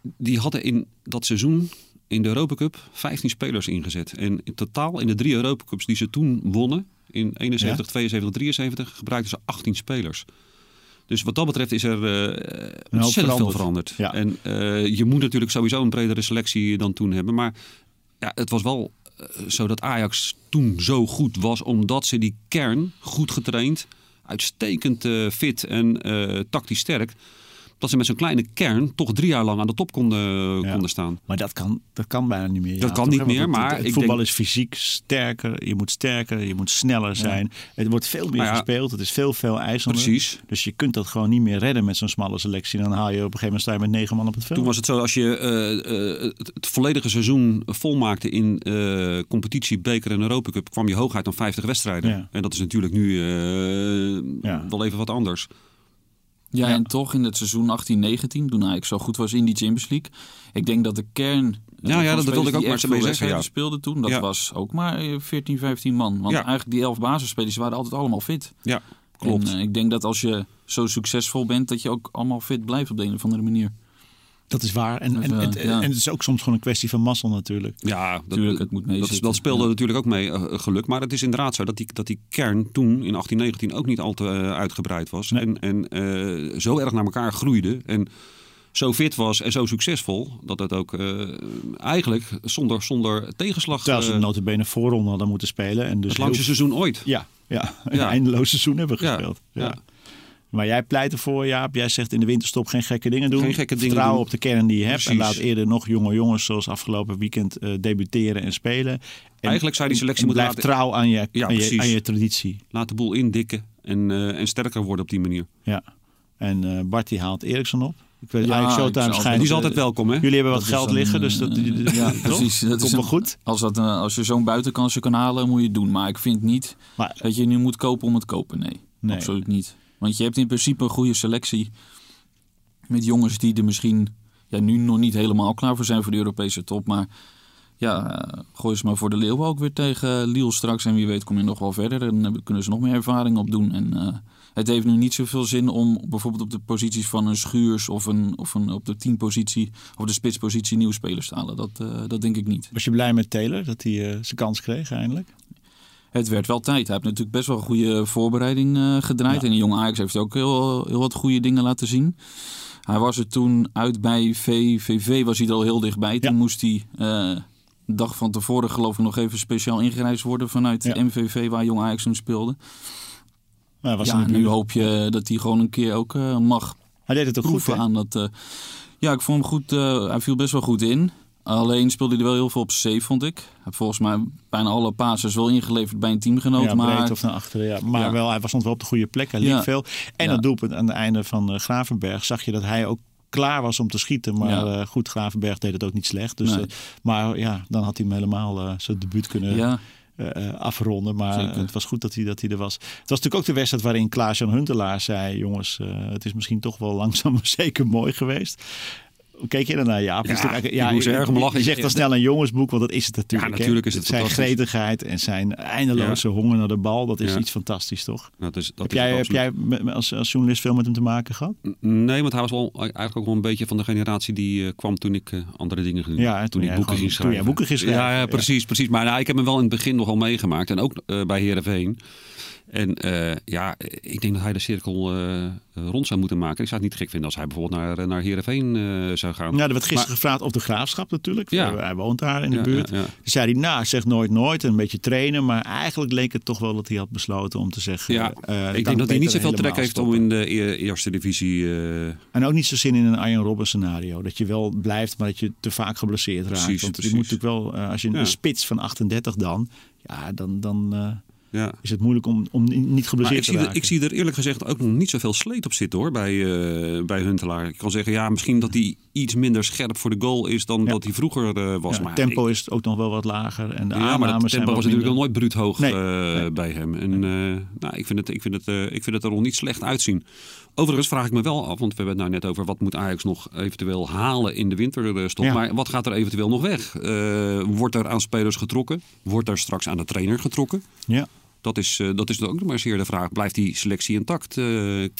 Die hadden in dat seizoen in de Europa Cup 15 spelers ingezet. En in totaal in de drie Europa Cups die ze toen wonnen, in 71, 72, 73, gebruikten ze 18 spelers. Dus wat dat betreft is er eh ontzettend veel veranderd. Ja. En eh, je moet natuurlijk sowieso een bredere selectie dan toen hebben. Maar ja, het was wel eh, zo dat Ajax toen zo goed was, omdat ze die kern goed getraind, uitstekend fit en tactisch sterk, dat ze met zo'n kleine kern toch drie jaar lang aan de top konden, Ja. konden staan. Maar dat kan, dat kan bijna niet meer. Dat kan niet meer, het- maar het, het ik voetbal denk- is fysiek sterker. Je moet sterker, je moet sneller zijn. Het wordt veel meer gespeeld. Het is veel, veel eisender. Precies. Dus je kunt dat gewoon niet meer redden met zo'n smalle selectie. Dan haal je op een gegeven moment sta je met negen man op het veld. Toen was het zo, als je eh, eh, het, volledige seizoen volmaakte in eh, competitie, beker en Europa Cup, kwam je hooguit aan 50 wedstrijden. En dat is natuurlijk nu wel even wat anders. Ja, en toch in het seizoen 18-19, toen Ajax zo goed was in die Champions League. Ik denk dat de kern Ja, ja, dat wilde ik ook maar mee zeggen, ja. speelden toen. Dat Ja. was ook maar eh, 14, 15 man. Want eigenlijk die elf basisspelers waren altijd allemaal fit. Ja, klopt. En, eh, ik denk dat als je zo succesvol bent, dat je ook allemaal fit blijft op de een of andere manier. Dat is waar. En, Dat, en, eh, en, ja. en het is ook soms gewoon een kwestie van mazzel natuurlijk. Ja, dat, Tuurlijk, het moet dat, meezitten. dat speelde Ja. natuurlijk ook mee, eh, geluk. Maar het is inderdaad zo dat die, dat die kern toen in 1819 ook niet al te eh, uitgebreid was. Nee. En, en eh, zo erg naar elkaar groeide. En zo fit was en zo succesvol. Dat het ook eh, eigenlijk zonder, zonder tegenslag Terwijl ze eh, notabene voorronde hadden moeten spelen. En dus het langste heel- seizoen ooit. Ja, ja, een Ja. eindeloos seizoen hebben Ja, gespeeld. Ja. Maar jij pleit ervoor, Jaap. Jij zegt in de winterstop geen gekke dingen doen. Geen gekke dingen Vertrouwen doen. op de kern die je hebt. En laat eerder nog jonge jongens zoals afgelopen weekend eh, debuteren en spelen. En, Eigenlijk zou die selectie en moeten blijf laten- trouw aan je, Ja, aan, je, precies. aan je traditie. Laat de boel indikken en, eh, en sterker worden op die manier. Ja. En eh Bart die haalt Eriksson op. Ik weet, Ja, zou- schijnt... Die is altijd welkom, hè? Jullie hebben wat Dat geld liggen, dus dat, eh, ja, precies. Dat komt wel goed. Als, dat, als je zo'n buitenkansje kan halen, moet je het doen. Maar ik vind niet Maar dat je nu moet kopen om het kopen. Nee, Nee. absoluut niet. Want je hebt in principe een goede selectie met jongens die er misschien ja, nu nog niet helemaal klaar voor zijn voor de Europese top. Maar ja, gooi ze maar voor de Leeuwen ook weer tegen Lille straks. En wie weet kom je nog wel verder. En dan kunnen ze nog meer ervaring opdoen. En eh, het heeft nu niet zoveel zin om bijvoorbeeld op de posities van een Schuurs of, een, of een, op de teampositie of de spitspositie nieuwe spelers te halen. Dat, eh, dat denk ik niet. was je blij met Taylor dat hij eh, zijn kans kreeg eindelijk? Het werd wel tijd. Hij heeft natuurlijk best wel een goede voorbereiding eh, gedraaid. Ja. En de jonge Ajax heeft ook heel, heel wat goede dingen laten zien. Hij was er toen uit bij VVV, was hij er al heel dichtbij. Toen Ja. moest hij een dag van tevoren geloof ik nog even speciaal ingereisd worden vanuit Ja. MVV waar jong Ajax toen speelde. Was ja, nu hoop je dat hij gewoon een keer ook eh, mag Hij deed het ook goed, hè? aan dat... ja, ik vond hem goed. hij viel best wel goed in. Alleen speelde hij er wel heel veel op safe, vond ik. Heeft volgens mij bijna alle passes wel ingeleverd bij een teamgenoot. ja, maar breed of naar achteren. Ja. Maar Ja. wel, hij was stond wel op de goede plek. Hij liep Ja. veel. En dat doelpunt aan het einde van uh, Gravenberg zag je dat hij ook klaar was om te schieten. Maar uh, goed, Gravenberg deed het ook niet slecht. Dus, Nee. uh, maar ja, dan had hij hem helemaal uh, zijn debuut kunnen uh, afronden. Maar Zeker. het was goed dat hij, dat hij er was. Het was natuurlijk ook de wedstrijd waarin Klaas-Jan Huntelaar zei... jongens, uh, het is misschien toch wel *laughs* langzaam maar zeker mooi geweest. Keek je daarnaar, Jaap? Ja, ik moest er erg om lachen. Je zegt al snel een jongensboek, want dat is het natuurlijk. Ja, natuurlijk is het Zijn gretigheid en zijn eindeloze honger naar de bal, dat is Ja. iets fantastisch, toch? Nou, dat heb is jij, heb jij als, als journalist veel met hem te maken gehad? Nee, want hij was wel eigenlijk ook wel een beetje van de generatie die eh, kwam toen ik eh, andere dingen ging doen. Ja, toen toen ik boeken ging toen jij schrijven. boeken ging schrijven, Ja, ja, ja. precies, precies. Maar nou, ik heb hem wel in het begin nogal meegemaakt. En ook eh, bij Heerenveen. En eh, ja, ik denk dat hij de cirkel eh, rond zou moeten maken. Ik zou het niet gek vinden als hij bijvoorbeeld naar, naar Heerenveen eh zou gaan. Ja, er werd gisteren Maar- gevraagd op de graafschap natuurlijk. Ja. Hij woont daar in de Ja, buurt. ja, ja. Toen zei hij, nou, zeg nooit nooit, een beetje trainen. Maar eigenlijk leek het toch wel dat hij had besloten om te zeggen... Ja, eh, ik denk dat hij niet zoveel trek heeft om in de e- eerste divisie. eh, En ook niet zo zin in een Arjen Robben scenario. Dat je wel blijft, maar dat je te vaak geblesseerd raakt. Precies, Want je moet natuurlijk wel, eh, als je een spits van 38 dan... Ja, dan, dan eh, ja. is het moeilijk om, om niet geblesseerd te zie, er, raken. ik zie er eerlijk gezegd ook nog niet zoveel sleet op zitten hoor, bij, eh, bij Huntelaar. Ik kan zeggen, ja, misschien dat hij iets minder scherp voor de goal is dan Ja. dat hij vroeger eh, was. Ja, maar tempo is ook nog wel wat lager. En de Ja, maar zijn tempo wat was natuurlijk wel nooit bruut hoog Nee, eh, nee. bij hem. En nou, ik, vind het, ik, vind het, ik vind het er nog niet slecht uitzien. Overigens vraag ik me wel af, want we hebben het nou net over wat moet Ajax nog eventueel halen in de winterstop. Ja. Maar wat gaat er eventueel nog weg? Wordt er aan spelers getrokken? Wordt er straks aan de trainer getrokken? Ja. Dat is, eh, dat is ook nog maar zeer de vraag. Blijft die selectie intact? Eh,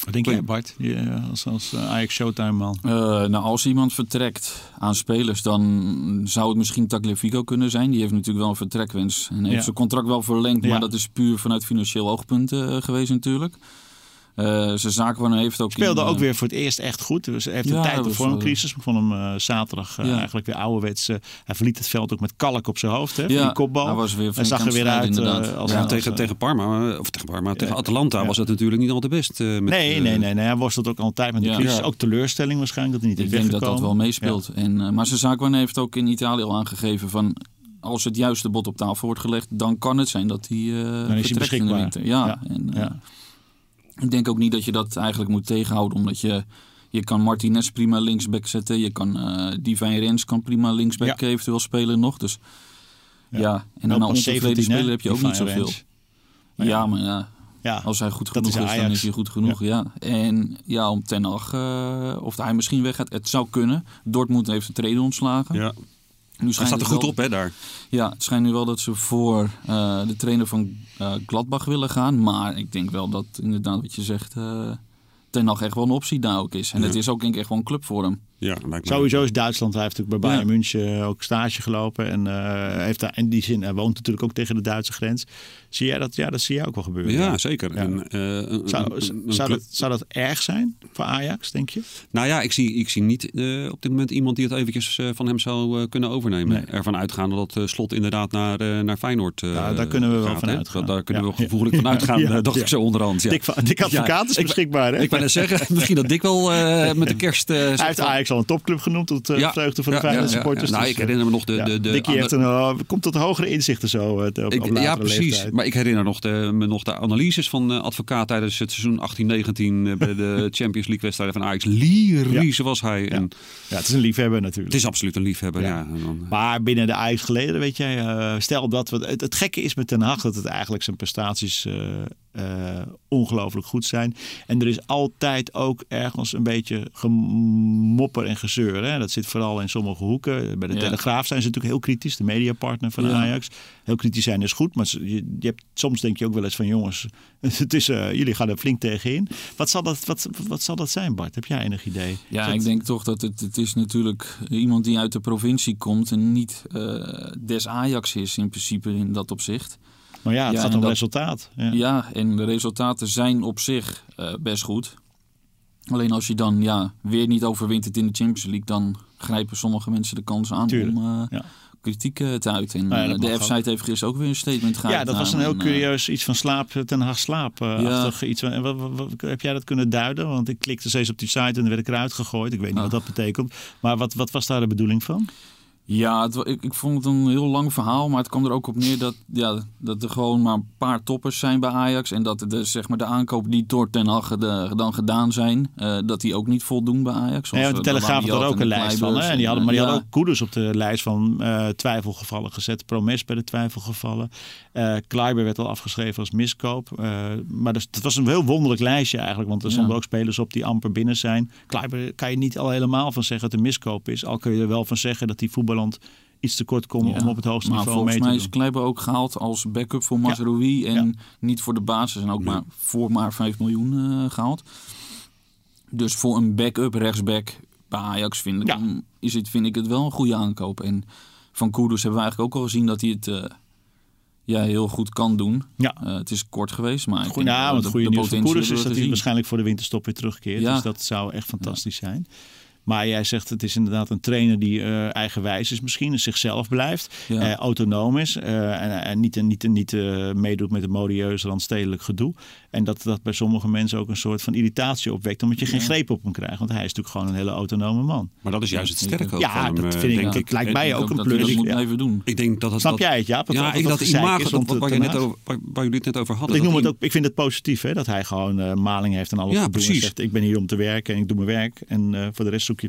Wat denk jij Bart, Je, eh, als, als Ajax Showtime man? Eh, nou, als iemand vertrekt aan spelers, dan zou het misschien Tagliafico kunnen zijn. Die heeft natuurlijk wel een vertrekwens en heeft Ja. zijn contract wel verlengd, Ja. maar dat is puur vanuit financieel oogpunt eh, geweest natuurlijk. Eh zijn heeft ook... Speelde in, ook eh, weer voor het eerst echt goed. Dus hij heeft Ja, een tijd de was, vormcrisis. Ik vond hem eh, zaterdag eh, Ja. eigenlijk weer ouderwets. eh, hij verliet het veld ook met kalk op zijn hoofd. Hè, Ja, die kopbal. hij was weer hij zag er het weer uit eh, als, ja, als, tegen, eh, tegen Parma, of tegen Parma, tegen Atalanta ja. was dat natuurlijk niet al te best. eh, met, nee, eh, nee, nee, nee. Hij worstelt ook altijd met de Ja. crisis. Ook teleurstelling waarschijnlijk dat hij niet Ik is denk dat dat wel meespeelt. En, eh, maar zijn zaakwaarnemer heeft ook in Italië al aangegeven van... Als het juiste bod op tafel wordt gelegd, dan kan het zijn dat hij eh hij vertrekt in de beschikbaar. winter. Ja, Ja, En, eh, Ja. Ik denk ook niet dat je dat eigenlijk moet tegenhouden. Omdat je, je kan Martinez prima linksback zetten. Je kan eh Divine Rens kan prima linksback Ja. eventueel spelen nog. Dus ja, Ja. en dan een pas 17, ontevreden hè, speler heb je ook niet zoveel. Ja, maar ja, Ja, als hij goed genoeg is is, dan is hij goed genoeg. Ja. En ja, om Ten Hag, eh, of hij misschien weggaat, het zou kunnen. Dortmund heeft de trainer ontslagen. Ja. Nu Hij staat er goed wel- op, hè, daar. Ja, het schijnt nu wel dat ze voor eh, de trainer van eh, Gladbach willen gaan. Maar ik denk wel dat inderdaad wat je zegt, eh Ten Hag echt wel een optie daar ook is. En het is ook denk ik echt wel een club voor hem. Ja. Sowieso is Duitsland, hij heeft natuurlijk bij Bayern Ja. München ook stage gelopen. En eh, heeft daar in die zin, hij woont natuurlijk ook tegen de Duitse grens. Zie jij dat? Ja, dat zie jij ook wel gebeuren. Ja, zeker. En, eh, Zou, dat, zou dat erg zijn voor Ajax, denk je? Nou ja, ik zie, ik zie niet eh, op dit moment iemand die het eventjes eh, van hem zou eh, kunnen overnemen. Nee. Ervan uitgaande dat eh, Slot inderdaad naar, eh, naar Feyenoord eh, Ja, daar kunnen we wel gaat, van uitgaan. Daar kunnen we gevoelig van uitgaan, eh, dacht ik zo onderhand. Ja. Dik, Dik advocaat is ik- beschikbaar, hè? Ik ben net zeggen, misschien dat Dick wel eh, met de kerst... eh, hij heeft van- Al een topclub genoemd, tot uh, Ja. vreugde voor de Feyenoord ja, supporters. ja. Nou, Dus, ik herinner me nog de... ja, de, de Dickie heeft een, eh, komt tot hogere inzichten zo eh, op, Ik, ja, precies. leeftijd. Maar ik herinner nog de, me nog de analyses van eh, advocaat tijdens het seizoen 18-19 eh, bij de *laughs* Champions League wedstrijden van Ajax. Lyrisch was hij. En Ja, het is een liefhebber natuurlijk. het is absoluut een liefhebber. Ja. Dan, Maar binnen de Ajax geleden, weet jij, eh, stel dat we. Het, het gekke is met Ten Hag dat het eigenlijk zijn prestaties eh, eh, ongelooflijk goed zijn. En er is altijd ook ergens een beetje en gezeur. Hè? Dat zit vooral in sommige hoeken. Bij de Ja. Telegraaf zijn ze natuurlijk heel kritisch, de mediapartner van Ja. Ajax. Heel kritisch zijn is goed, maar je, je hebt, soms denk je ook wel eens van jongens, *laughs* het is, eh, jullie gaan er flink tegenin. Wat zal, dat, wat, wat zal dat zijn, Bart? Heb jij enig idee? Ja, Dat- ik denk toch dat het, het is natuurlijk iemand die uit de provincie komt en niet eh, des Ajax is in principe in dat opzicht. Maar ja, het Ja, gaat om dat- resultaat. Ja. Ja, en de resultaten zijn op zich eh, best goed. Alleen als je dan ja, weer niet overwintert in de Champions League, dan grijpen sommige mensen de kans aan Tuurlijk, om eh, ja. kritiek eh, te uiten. En Nou ja, eh, de F-site heeft gisteren ook weer een statement gehouden. Ja, dat was een heel en, curieus iets van slaap, ten Hag slaap-achtig iets. En wat, wat- wat- heb jij dat kunnen duiden? Want ik klikte steeds op die site en dan werd ik eruit gegooid. Ik weet niet Oh. wat dat betekent. Maar wat, wat was daar de bedoeling van? Ja, het, ik, ik vond het een heel lang verhaal, maar het kwam er ook op neer dat, ja, dat er gewoon maar een paar toppers zijn bij Ajax. En dat de, zeg maar, de aankoop niet door Ten Hag de- dan gedaan zijn. eh, dat die ook niet voldoen bij Ajax. Ja, de eh, Telegraaf had er ook en een lijst van. Hè? En die hadden, en, maar die eh, hadden ook Koeders op de lijst van twijfelgevallen gezet. Promes bij de twijfelgevallen. Eh Kleiber werd al afgeschreven als miskoop. Eh, maar dus, het was een heel wonderlijk lijstje eigenlijk. Want er Ja. stonden ook spelers op die amper binnen zijn. Kleiber kan je niet al helemaal van zeggen dat het een miskoop is. Al kun je er wel van zeggen dat die iets te kort komt Ja, om op het hoogste maar niveau volgens mee te mij doen. is Kleiber ook gehaald als backup voor Mazraoui. En Ja. niet voor de basis. En ook maar voor maar 5 miljoen eh, gehaald. Dus voor een backup rechtsback bij Ajax vind ik, is het, vind ik het wel een goede aankoop. En van Kudus hebben we eigenlijk ook al gezien dat hij het eh, ja, heel goed kan doen. Ja. Eh, het is kort geweest, maar ik Goed, nou, het de- goede de nieuws potentie Koeders is dat hij waarschijnlijk voor de winterstop weer terugkeert. Ja. Dus dat zou echt fantastisch zijn. Maar jij zegt het is inderdaad een trainer die eh, eigenwijs is misschien, zichzelf blijft, Ja. eh, autonoom is eh, en, en niet, niet, niet eh, meedoet met het modieus randstedelijk gedoe. En dat dat bij sommige mensen ook een soort van irritatie opwekt, omdat je geen greep op hem krijgt. Want hij is natuurlijk gewoon een hele autonome man. maar dat is juist het sterke ook Ja, van hem, dat vind ik- het lijkt mij ook een plus. dat moet Ja. blijven doen. Ik denk dat het Snap dat, jij het, Jaap? Dat ja, dat- ik dat dat imago, is dat, wat, waar, je net over, waar, waar jullie het net over hadden. Ik, noem het ook, ik vind het positief hè, dat hij gewoon eh, maling heeft en alles Ja. En precies. zegt, ik ben hier om te werken en ik doe mijn werk. En eh, voor de rest zoek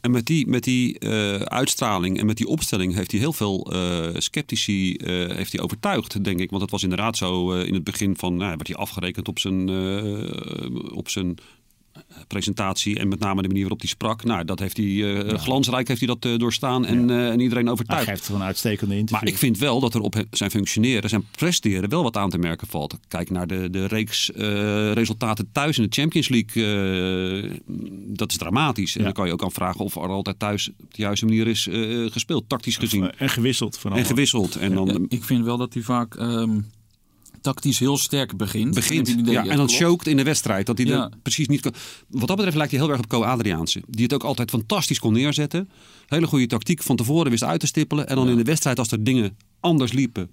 En met die, met die eh, uitstraling en met die opstelling heeft hij heel veel eh, sceptici eh, heeft hij overtuigd, denk ik. Want het was inderdaad zo in het begin van, nou, werd hij afgerekend op zijn, op zijn presentatie en met name de manier waarop hij sprak. Nou, dat heeft hij eh, glansrijk heeft hij dat eh, doorstaan en, eh, en iedereen Hij overtuigd. geeft gewoon een uitstekende interview. Maar ik vind wel dat er op zijn functioneren, zijn presteren wel wat aan te merken valt. Kijk naar de, de reeks eh, resultaten thuis in de Champions League. eh, dat is dramatisch. En dan kan je ook afvragen of er altijd thuis op de juiste manier is eh, gespeeld, tactisch gezien. En gewisseld vooral. En gewisseld. En dan Ja, ik vind wel dat hij vaak ehm, tactisch heel sterk begint. begint. Het idee, Ja, en dan choked in de wedstrijd. Dat hij Ja. er precies niet kan. Wat dat betreft lijkt hij heel erg op Co Adriaanse. Die het ook altijd fantastisch kon neerzetten. Hele goede tactiek van tevoren wist uit te stippelen. En dan in de wedstrijd, als er dingen anders liepen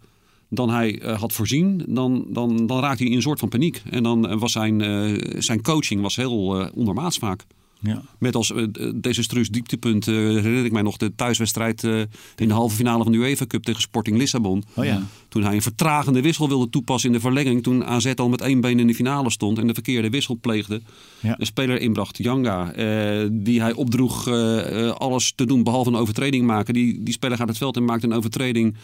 dan hij eh, had voorzien, dan, dan, dan raakte hij in een soort van paniek. En dan eh, was zijn, eh, zijn coaching was heel eh, ondermaats vaak. Ja. Met als eh, desastreus dieptepunt eh, herinner ik mij nog de thuiswedstrijd eh, in de halve finale van de UEFA Cup tegen Sporting Lissabon. Oh ja. Toen hij een vertragende wissel wilde toepassen in de verlenging. Toen AZ al met één been in de finale stond en de verkeerde wissel pleegde. Ja. Een speler inbracht, Janga. die hij opdroeg alles te doen behalve een overtreding maken. Die, die speler gaat het veld en maakt een overtreding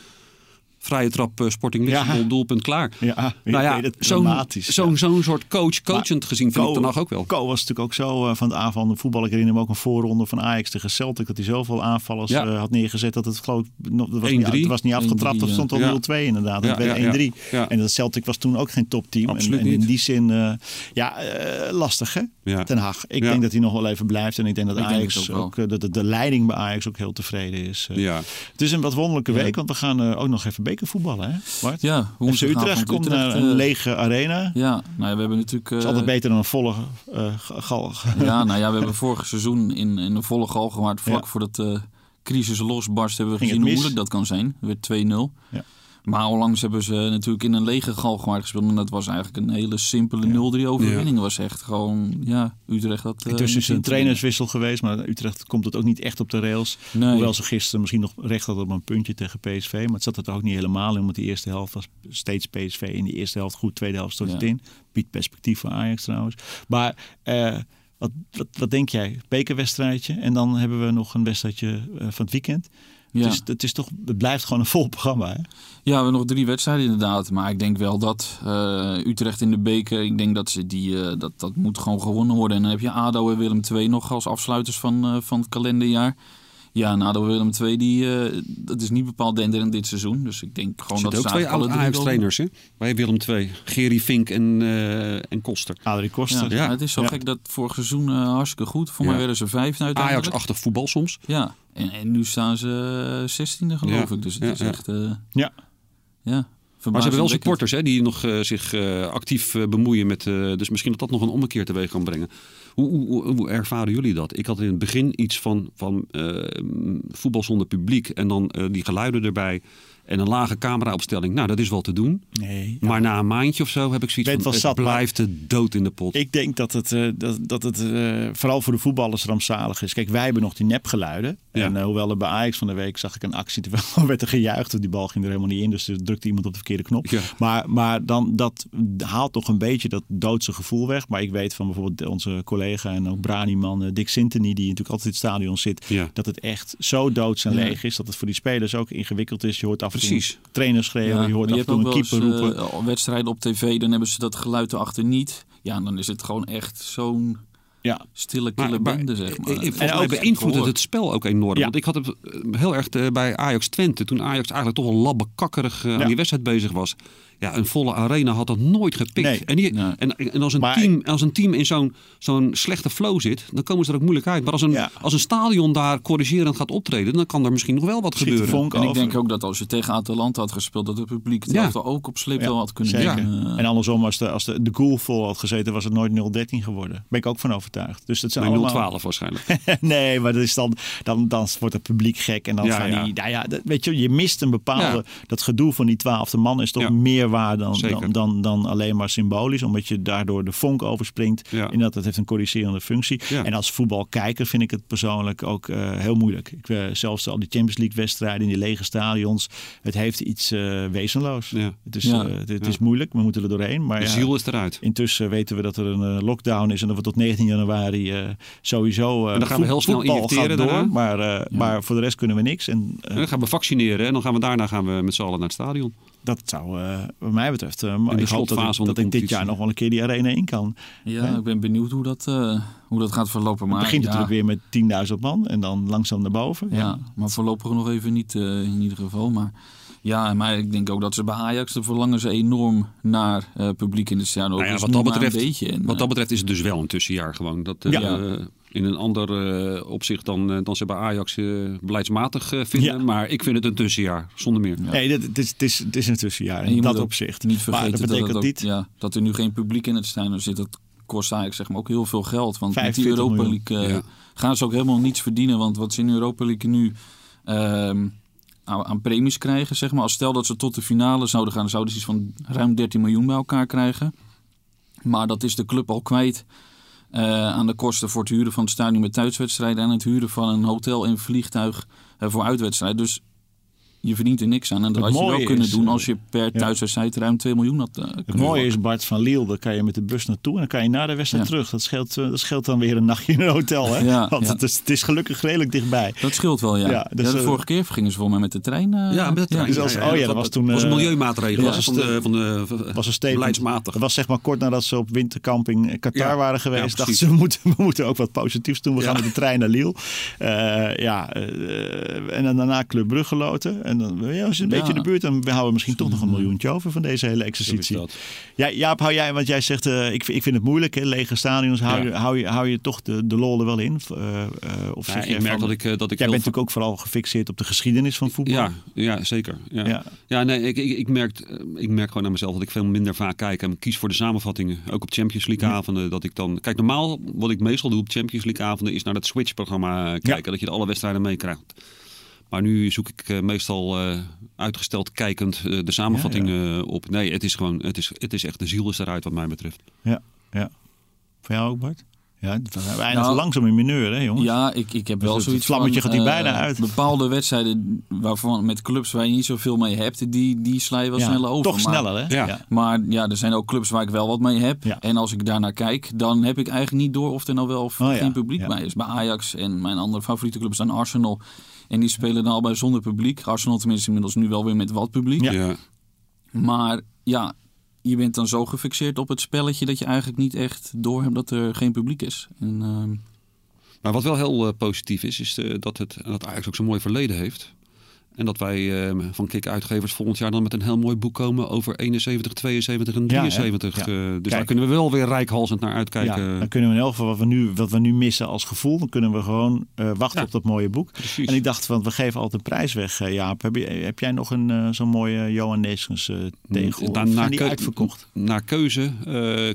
vrije trap eh, Sporting Ja. Lissabon, doelpunt klaar. Ja, ik nou ja, zo'n dramatisch, zo'n ja. zo'n soort coach, coachend gezien vind ik Co- Ten Hag ook wel. Co was natuurlijk ook zo eh, van het aanvallende voetbal. Ik herinner me ook een voorronde van Ajax tegen Celtic. Dat hij zoveel aanvallers Ja. eh, had neergezet dat het geloof ik dat was, 1-3. niet, het was niet afgetrapt. 1-3, Dat stond al ja. 0-2 inderdaad. Ja, Dat werd ja, ja. 1-3. Ja. En dat Celtic was toen ook geen topteam. En, Absoluut en in niet. die zin, eh, ja, eh, lastig hè? Ja. Ten Hag. Ik Ja. denk dat hij nog wel even blijft. En ik denk dat Ik Ajax ook dat de, de leiding bij Ajax ook heel tevreden is. Ja. Het is een wat wonderlijke week, want we gaan ook nog even bekervoetballen hè? Bart? Ja, FC woensdagavond Utrecht komt naar een eh, lege arena. Ja, nou ja, we hebben natuurlijk... Het is eh, altijd beter dan een volle eh, gal. *laughs* Ja, nou ja, we hebben vorig seizoen in, in een volle gal gemaakt. Vlak Ja. voordat de crisis losbarst hebben we Ging gezien hoe moeilijk dat kan zijn. Werd 2-0. Ja. Maar onlangs hebben ze natuurlijk in een lege gal gemaakt gespeeld. En dat was eigenlijk een hele simpele 0-3 overwinning. was echt gewoon, ja, Utrecht dat... eh, Intussen is een trainerswissel geweest, maar Utrecht komt het ook niet echt op de rails. Nee. Hoewel ze gisteren misschien nog recht hadden op een puntje tegen PSV. Maar het zat er ook niet helemaal in, want die eerste helft was steeds PSV. In die eerste helft goed, tweede helft stort het Ja. in. Biedt perspectief voor Ajax trouwens. Maar eh, wat, wat, wat denk jij? Bekerwedstrijdje en dan hebben we nog een wedstrijdje eh, van het weekend. Ja. Het, is, het, is toch, het blijft gewoon een vol programma. Hè? Ja, we hebben nog drie wedstrijden inderdaad. Maar ik denk wel dat eh, Utrecht in de beker, ik denk dat ze die, eh, dat, dat moet gewoon gewonnen worden. En dan heb je ADO en Willem II nog als afsluiters van, eh, van het kalenderjaar. Ja, en ADO en Willem II, die, eh, dat is niet bepaald denderend dit seizoen. Dus ik denk gewoon dat zitten ze ook twee oude alle Ajax-trainers hè? bij Willem II. Gerry Fink en, eh, en Koster. Adrie Koster. Ja, het is zo Ja. gek dat vorig seizoen eh, hartstikke goed. Voor Ja. mij werden ze vijfde uiteindelijk. Ajax-achtig voetbal soms. Ja, en, en nu staan ze zestiende geloof Ja. ik. Dus het Ja, is ja. echt, eh, Ja. ja. Maar ze hebben wel supporters hè, die nog eh, zich eh, actief eh, bemoeien met. dus misschien dat dat nog een ommekeer teweeg kan brengen. Hoe, hoe, hoe, ervaren jullie dat? Ik had in het begin iets van, van voetbal zonder publiek en dan die geluiden erbij. En een lage cameraopstelling. Nou, dat is wel te doen. Nee, Maar na een maandje of zo heb ik zoiets van... wel Het zat, blijft de dood in de pot. Ik denk dat het, eh, dat, dat het eh, vooral voor de voetballers rampzalig is. Kijk, wij hebben nog die nepgeluiden. Ja. En eh, hoewel er bij Ajax van de week zag ik een actie, *laughs* terwijl werd er gejuicht. Die bal ging er helemaal niet in, dus er drukte iemand op de verkeerde knop. Ja. Maar, maar dan, dat haalt toch een beetje dat doodse gevoel weg. Maar ik weet van bijvoorbeeld onze collega en ook Braniman, Dick Sintony, die natuurlijk altijd in het stadion zit. Dat het echt zo doods en leeg is. Dat het voor die spelers ook ingewikkeld is. Je hoort af Precies. een trainer schreeuwen, Ja, je hoort maar af en toe een keeper eens, roepen. eh, wedstrijden op tv, dan hebben ze dat geluid erachter niet. Ja, dan is het gewoon echt zo'n ja. stille, kille bende, zeg maar. En ook- beïnvloedt het het spel ook enorm. Ja. Want ik had het eh, heel erg eh, bij Ajax Twente. Toen Ajax eigenlijk toch wel labbekakkerig Ja. aan die wedstrijd bezig was. Ja, een volle arena had dat nooit gepikt. Nee. En, die, Nee. en, en als, een Maar- team, als een team in zo'n zo'n slechte flow zit, dan komen ze er ook moeilijk uit. Maar als een, Ja. als een stadion daar corrigerend gaat optreden, dan kan er misschien nog wel wat Schiet gebeuren. vonk En ik denk ook dat als je tegen Atalanta had gespeeld, dat het publiek het Ja. ook op Ja, had kunnen zeker. Eh, En andersom, als de, als de, de goal vol had gezeten, was het nooit 0-13 geworden. Ben ik ook van overtuigd. Dus dat zijn allemaal... 012 waarschijnlijk. *laughs* nee, maar dat is dan, dan, dan wordt het publiek gek. En dan Ja, gaan ja. die... Nou ja, dat, weet je, je mist een bepaalde... Ja. Dat gedoe van die twaalfde man is toch Ja. Meer waar dan, dan, dan, dan alleen maar symbolisch. Omdat je daardoor de vonk overspringt. Ja. En dat het heeft een corrigerende functie. Ja. En als voetbalkijker vind ik het persoonlijk ook eh, heel moeilijk. Ik, eh, zelfs al die Champions League wedstrijden in die lege stadions. Het heeft iets eh, wezenloos. Ja. Het, is, Ja. eh, het, het Ja. is moeilijk, we moeten er doorheen. Maar De ja, ziel is eruit. Intussen weten we dat er een lockdown is en dat we tot 19 januari eh, sowieso. eh, En dan gaan we heel snel door, daarna. maar, eh, maar voor de rest kunnen we niks. En eh, En dan gaan we vaccineren en dan gaan we daarna gaan we met z'n allen naar het stadion. dat zou, eh, wat mij betreft, eh, maar de ik hoop dat ik, van de dat ik dit jaar nog wel een keer die arena in kan. ja, ik ben benieuwd hoe dat, eh, hoe dat gaat verlopen. Maar Het begint ja, natuurlijk weer met 10.000 man en dan langzaam naar boven. Ja, maar voorlopig nog even niet eh, in ieder geval. Maar ja, maar ik denk ook dat ze bij Ajax, daar verlangen ze enorm naar eh, publiek in de stadion. Nou ja, Dus wat, dat betreft. En, wat eh, dat betreft is het dus wel een tussenjaar gewoon. Dat, eh, Ja. eh, in een ander eh, opzicht dan, eh, dan ze bij Ajax eh, beleidsmatig vinden. Ja. Maar ik vind het een tussenjaar, zonder meer. Nee, dit, het, is, het, is, het is een tussenjaar En in je dat opzicht. Niet maar vergeten dat dat, betekent ook- niet. ja, dat er nu geen publiek in het stadion zit. Dat kost eigenlijk zeg maar, ook heel veel geld. Want met die 45 Europa miljoen. League Ja. gaan ze ook helemaal niets verdienen. Want wat ze in Europa League nu ehm, aan, aan premies krijgen, zeg maar. Als stel dat ze tot de finale zouden gaan, zouden ze iets van ruim 13 miljoen bij elkaar krijgen. Maar dat is de club al kwijt. Eh, aan de kosten voor het huren van het stadion met thuiswedstrijden en het huren van een hotel en vliegtuig eh, voor uitwedstrijden. Dus je verdient er niks aan. En dat Het had je wel mooie kunnen is, doen eh, als je per thuiswedstrijd ruim 2 miljoen had eh, Het mooie is. Bart van Liel, daar kan je met de bus naartoe en dan kan je na de wedstrijd Ja. terug. Dat scheelt, eh, dat scheelt dan weer een nachtje in een hotel. Hè? Ja, Want ja. Het, is, het is gelukkig redelijk dichtbij. Dat scheelt wel, ja. Ja, dus, Ja, de eh, vorige keer gingen ze voor mij met de trein. eh, Ja, met de trein. Dus als- oh ja, dat was toen, was een eh, milieumaatregel was van het, de, van de was een statement. Dat was zeg maar kort nadat ze op wintercamping in Qatar Ja, waren ja, geweest. dachten ze, we moeten, we moeten ook wat positiefs doen. We Ja. gaan met de trein naar Lille. Eh, ja, eh, en dan daarna Club Brugge loten. En dan, ja, als je een Ja. beetje in de buurt, dan houden we misschien toch nog een miljoentje over van deze hele exercitie. dat. Ja, Jaap, hou jij, want jij zegt, eh, ik, ik vind het moeilijk, hè, lege stadions. Hou, Ja. je, hou, je, hou je toch de, de lol er wel in? Eh, eh, of Ja, zeg ik merk van- dat ik, eh, dat ik Jij bent natuurlijk ook vooral gefixeerd op de geschiedenis van voetbal. Ja, ja zeker. Ja. Ja. Nee, ik, ik, ik, merk, eh, ik merk gewoon aan mezelf dat ik veel minder vaak kijk en kies voor de samenvattingen. Ook op Champions League avonden. Dat ik dan, kijk, normaal wat ik meestal doe op Champions League avonden is naar het Switch-programma eh, kijken. Dat je alle wedstrijden meekrijgt. Maar nu zoek ik eh, meestal eh, uitgesteld kijkend eh, de samenvattingen op. Nee, het is gewoon, het is, het is echt de ziel is eruit wat mij betreft. ja, ja. Voor jou ook, Bart? Ja, we eindigen Nou, langzaam in mineur, hè jongens? Ja, ik, ik heb Dus wel het zoiets vlammetje van, gaat hier bijna uit. Bepaalde wedstrijden waarvan met clubs waar je niet zoveel mee hebt, die, die sla je wel Ja, sneller over. Toch Maar- sneller, hè? Ja. Maar ja, er zijn ook clubs waar ik wel wat mee heb. Ja. En als ik daarnaar kijk, dan heb ik eigenlijk niet door of er nou wel of Oh ja, geen publiek ja. bij is. Bij Ajax en mijn andere favoriete clubs zijn Arsenal. En die spelen dan al bij zonder publiek. Arsenal tenminste inmiddels nu wel weer met wat publiek. Ja. Maar ja, je bent dan zo gefixeerd op het spelletje dat je eigenlijk niet echt door hebt dat er geen publiek is. En, ehm, Maar wat wel heel eh, positief is, is eh, dat het dat Ajax ook zo'n mooi verleden heeft. En dat wij eh, van Kik Uitgevers volgend jaar dan met een heel mooi boek komen over 71, 72 en Ja, hè? 73. Ja. Eh, dus Kijk. daar kunnen we wel weer rijkhalsend naar uitkijken. Ja, dan kunnen we in elk geval wat we nu, wat we nu missen als gevoel, dan kunnen we gewoon eh, wachten Ja. op dat mooie boek. Precies. En ik dacht, want we geven altijd een prijs weg, eh, Jaap. Heb, je, heb jij nog een zo'n mooie Johan Neeskens eh tegel? Die keu- uitverkocht? Naar keuze,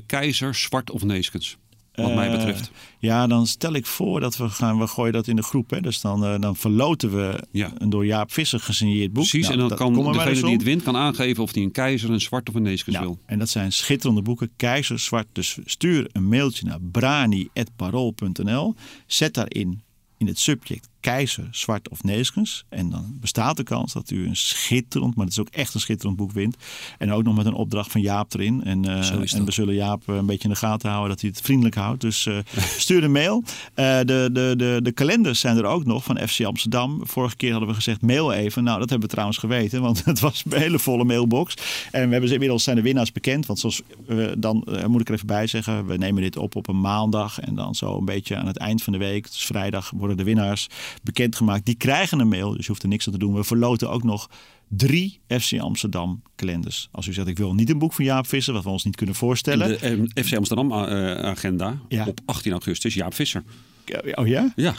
keizer, zwart of neeskens. Wat mij Eh, betreft. Ja, dan stel ik voor dat we gaan, we gooien dat in de groep. Hè. Dus dan, eh, dan verloten we Ja. een door Jaap Visser gesigneerd boek. Precies, Nou, en dan dat- kan degene die het wint kan aangeven of hij een keizer, een zwart of een neeskens Ja, wil. en dat zijn schitterende boeken. Keizer Zwart. Dus stuur een mailtje naar brani.parool.nl. Zet daarin in het subject keizer, zwart of neeskens. En dan bestaat de kans dat u een schitterend, maar het is ook echt een schitterend boek wint. En ook nog met een opdracht van Jaap erin. En, eh, en we zullen Jaap eh, een beetje in de gaten houden dat hij het vriendelijk houdt. Dus eh, *laughs* stuur een mail. De, de, de, de kalenders zijn er ook nog van FC Amsterdam. Vorige keer hadden we gezegd mail even. Nou, dat hebben we trouwens geweten, want *laughs* het was een hele volle mailbox. En we hebben ze inmiddels zijn de winnaars bekend. Want zoals dan moet ik er even bij zeggen, we nemen dit op op een maandag. En dan zo een beetje aan het eind van de week, dus vrijdag, worden de winnaars bekendgemaakt. Die krijgen een mail, dus je hoeft er niks aan te doen. We verloten ook nog drie FC Amsterdam kalenders. Als u zegt, ik wil niet een boek van Jaap Visser, wat we ons niet kunnen voorstellen. De eh, FC Amsterdam eh, agenda Ja. op 18 augustus, Jaap Visser. Oh ja? Ja,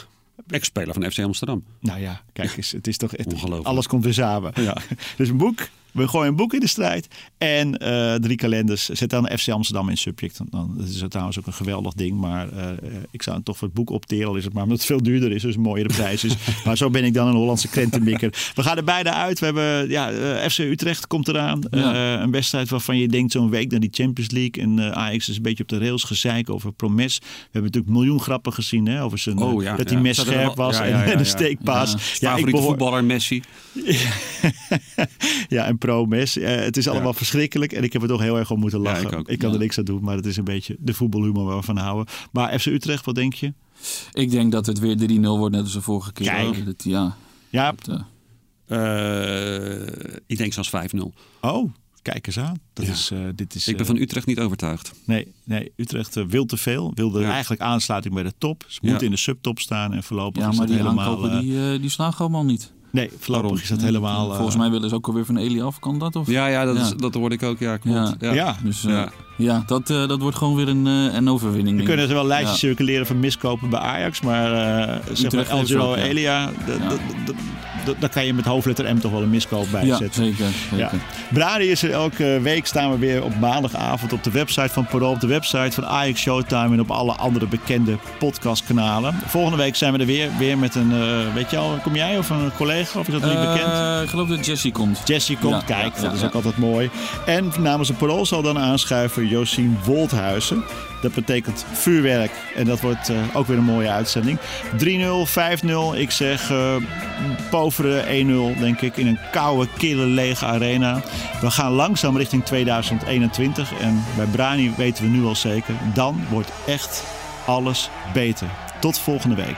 ex-speler van FC Amsterdam. Nou ja, kijk eens, het is toch het, Ongelooflijk. alles komt weer samen. Ja. *laughs* Dus een boek, we gooien een boek in de strijd en eh, drie kalenders. Zet dan FC Amsterdam in subject. Dan, dat is trouwens ook een geweldig ding, maar eh, eh, ik zou toch voor het boek opteren, al is het maar omdat het veel duurder is, dus een mooiere prijs is. *laughs* maar zo ben ik dan een Hollandse krentenmikker. We gaan er beide uit. We hebben ja, FC Utrecht komt eraan. Ja. Een wedstrijd waarvan je denkt zo'n week naar die Champions League en Ajax is een beetje op de rails gezeik over Promes. We hebben natuurlijk miljoen grappen gezien hè, over zijn Oh ja, dat hij ja. mes er scherp was en, de steekpaas. Ja. Ik behoor- voetballer Messi. *laughs* ja, en pro-mes. Eh, het is allemaal Ja. verschrikkelijk. En ik heb er toch heel erg om moeten Ja, lachen. ik kan Ja. er niks aan doen, maar het is een beetje de voetbalhumor waar we van houden. Maar FC Utrecht, wat denk je? ik denk dat het weer 3-0 wordt, net als de vorige keer. Kijk. Dat, ja, Ja, dat, eh, Eh, ik denk zelfs 5-0. oh, kijk eens aan. Dat Ja. is, eh, dit is, Ik ben van Utrecht niet overtuigd. nee, nee, Utrecht wil te veel. Wilde Ja. eigenlijk aansluiting bij de top. Ze Ja. moeten in de subtop staan en voorlopig ja, is maar die helemaal... aankopen die, die slagen allemaal niet. Nee, voorlopig is dat helemaal... eh, Volgens mij willen ze ook alweer van Eli af, kan dat? Of? Ja, ja, dat, Ja. Is, dat hoorde ik ook. Ja, klopt. Ja. Ja. ja. Dus eh, Ja. dat, eh, dat wordt gewoon weer een, eh, een overwinning. We kunnen er wel lijstjes Ja. circuleren van miskopen bij Ajax. Maar eh zeg maar El Giro. Elia, d- daar kan je met hoofdletter M toch wel een miskoop bij Ja, zetten. zeker. zeker. Ja. Brani is er elke week staan we weer op maandagavond op de website van Parool, op de website van Ajax Showtime en op alle andere bekende podcastkanalen. Volgende week zijn we er weer, weer met een, weet je al, kom jij of een collega of is dat niet bekend? Ik geloof dat Jesse komt. Jessie komt, ja, kijk, ja, dat is ook altijd mooi. En namens de Parool zal dan aanschuiven Josien Wolthuizen. Dat betekent vuurwerk. En dat wordt uh, ook weer een mooie uitzending. 3-0, 5-0. Ik zeg uh, povere 1-0, denk ik. In een koude, kille, lege arena. We gaan langzaam richting 2021. En bij Brani weten we nu al zeker. Dan wordt echt alles beter. Tot volgende week.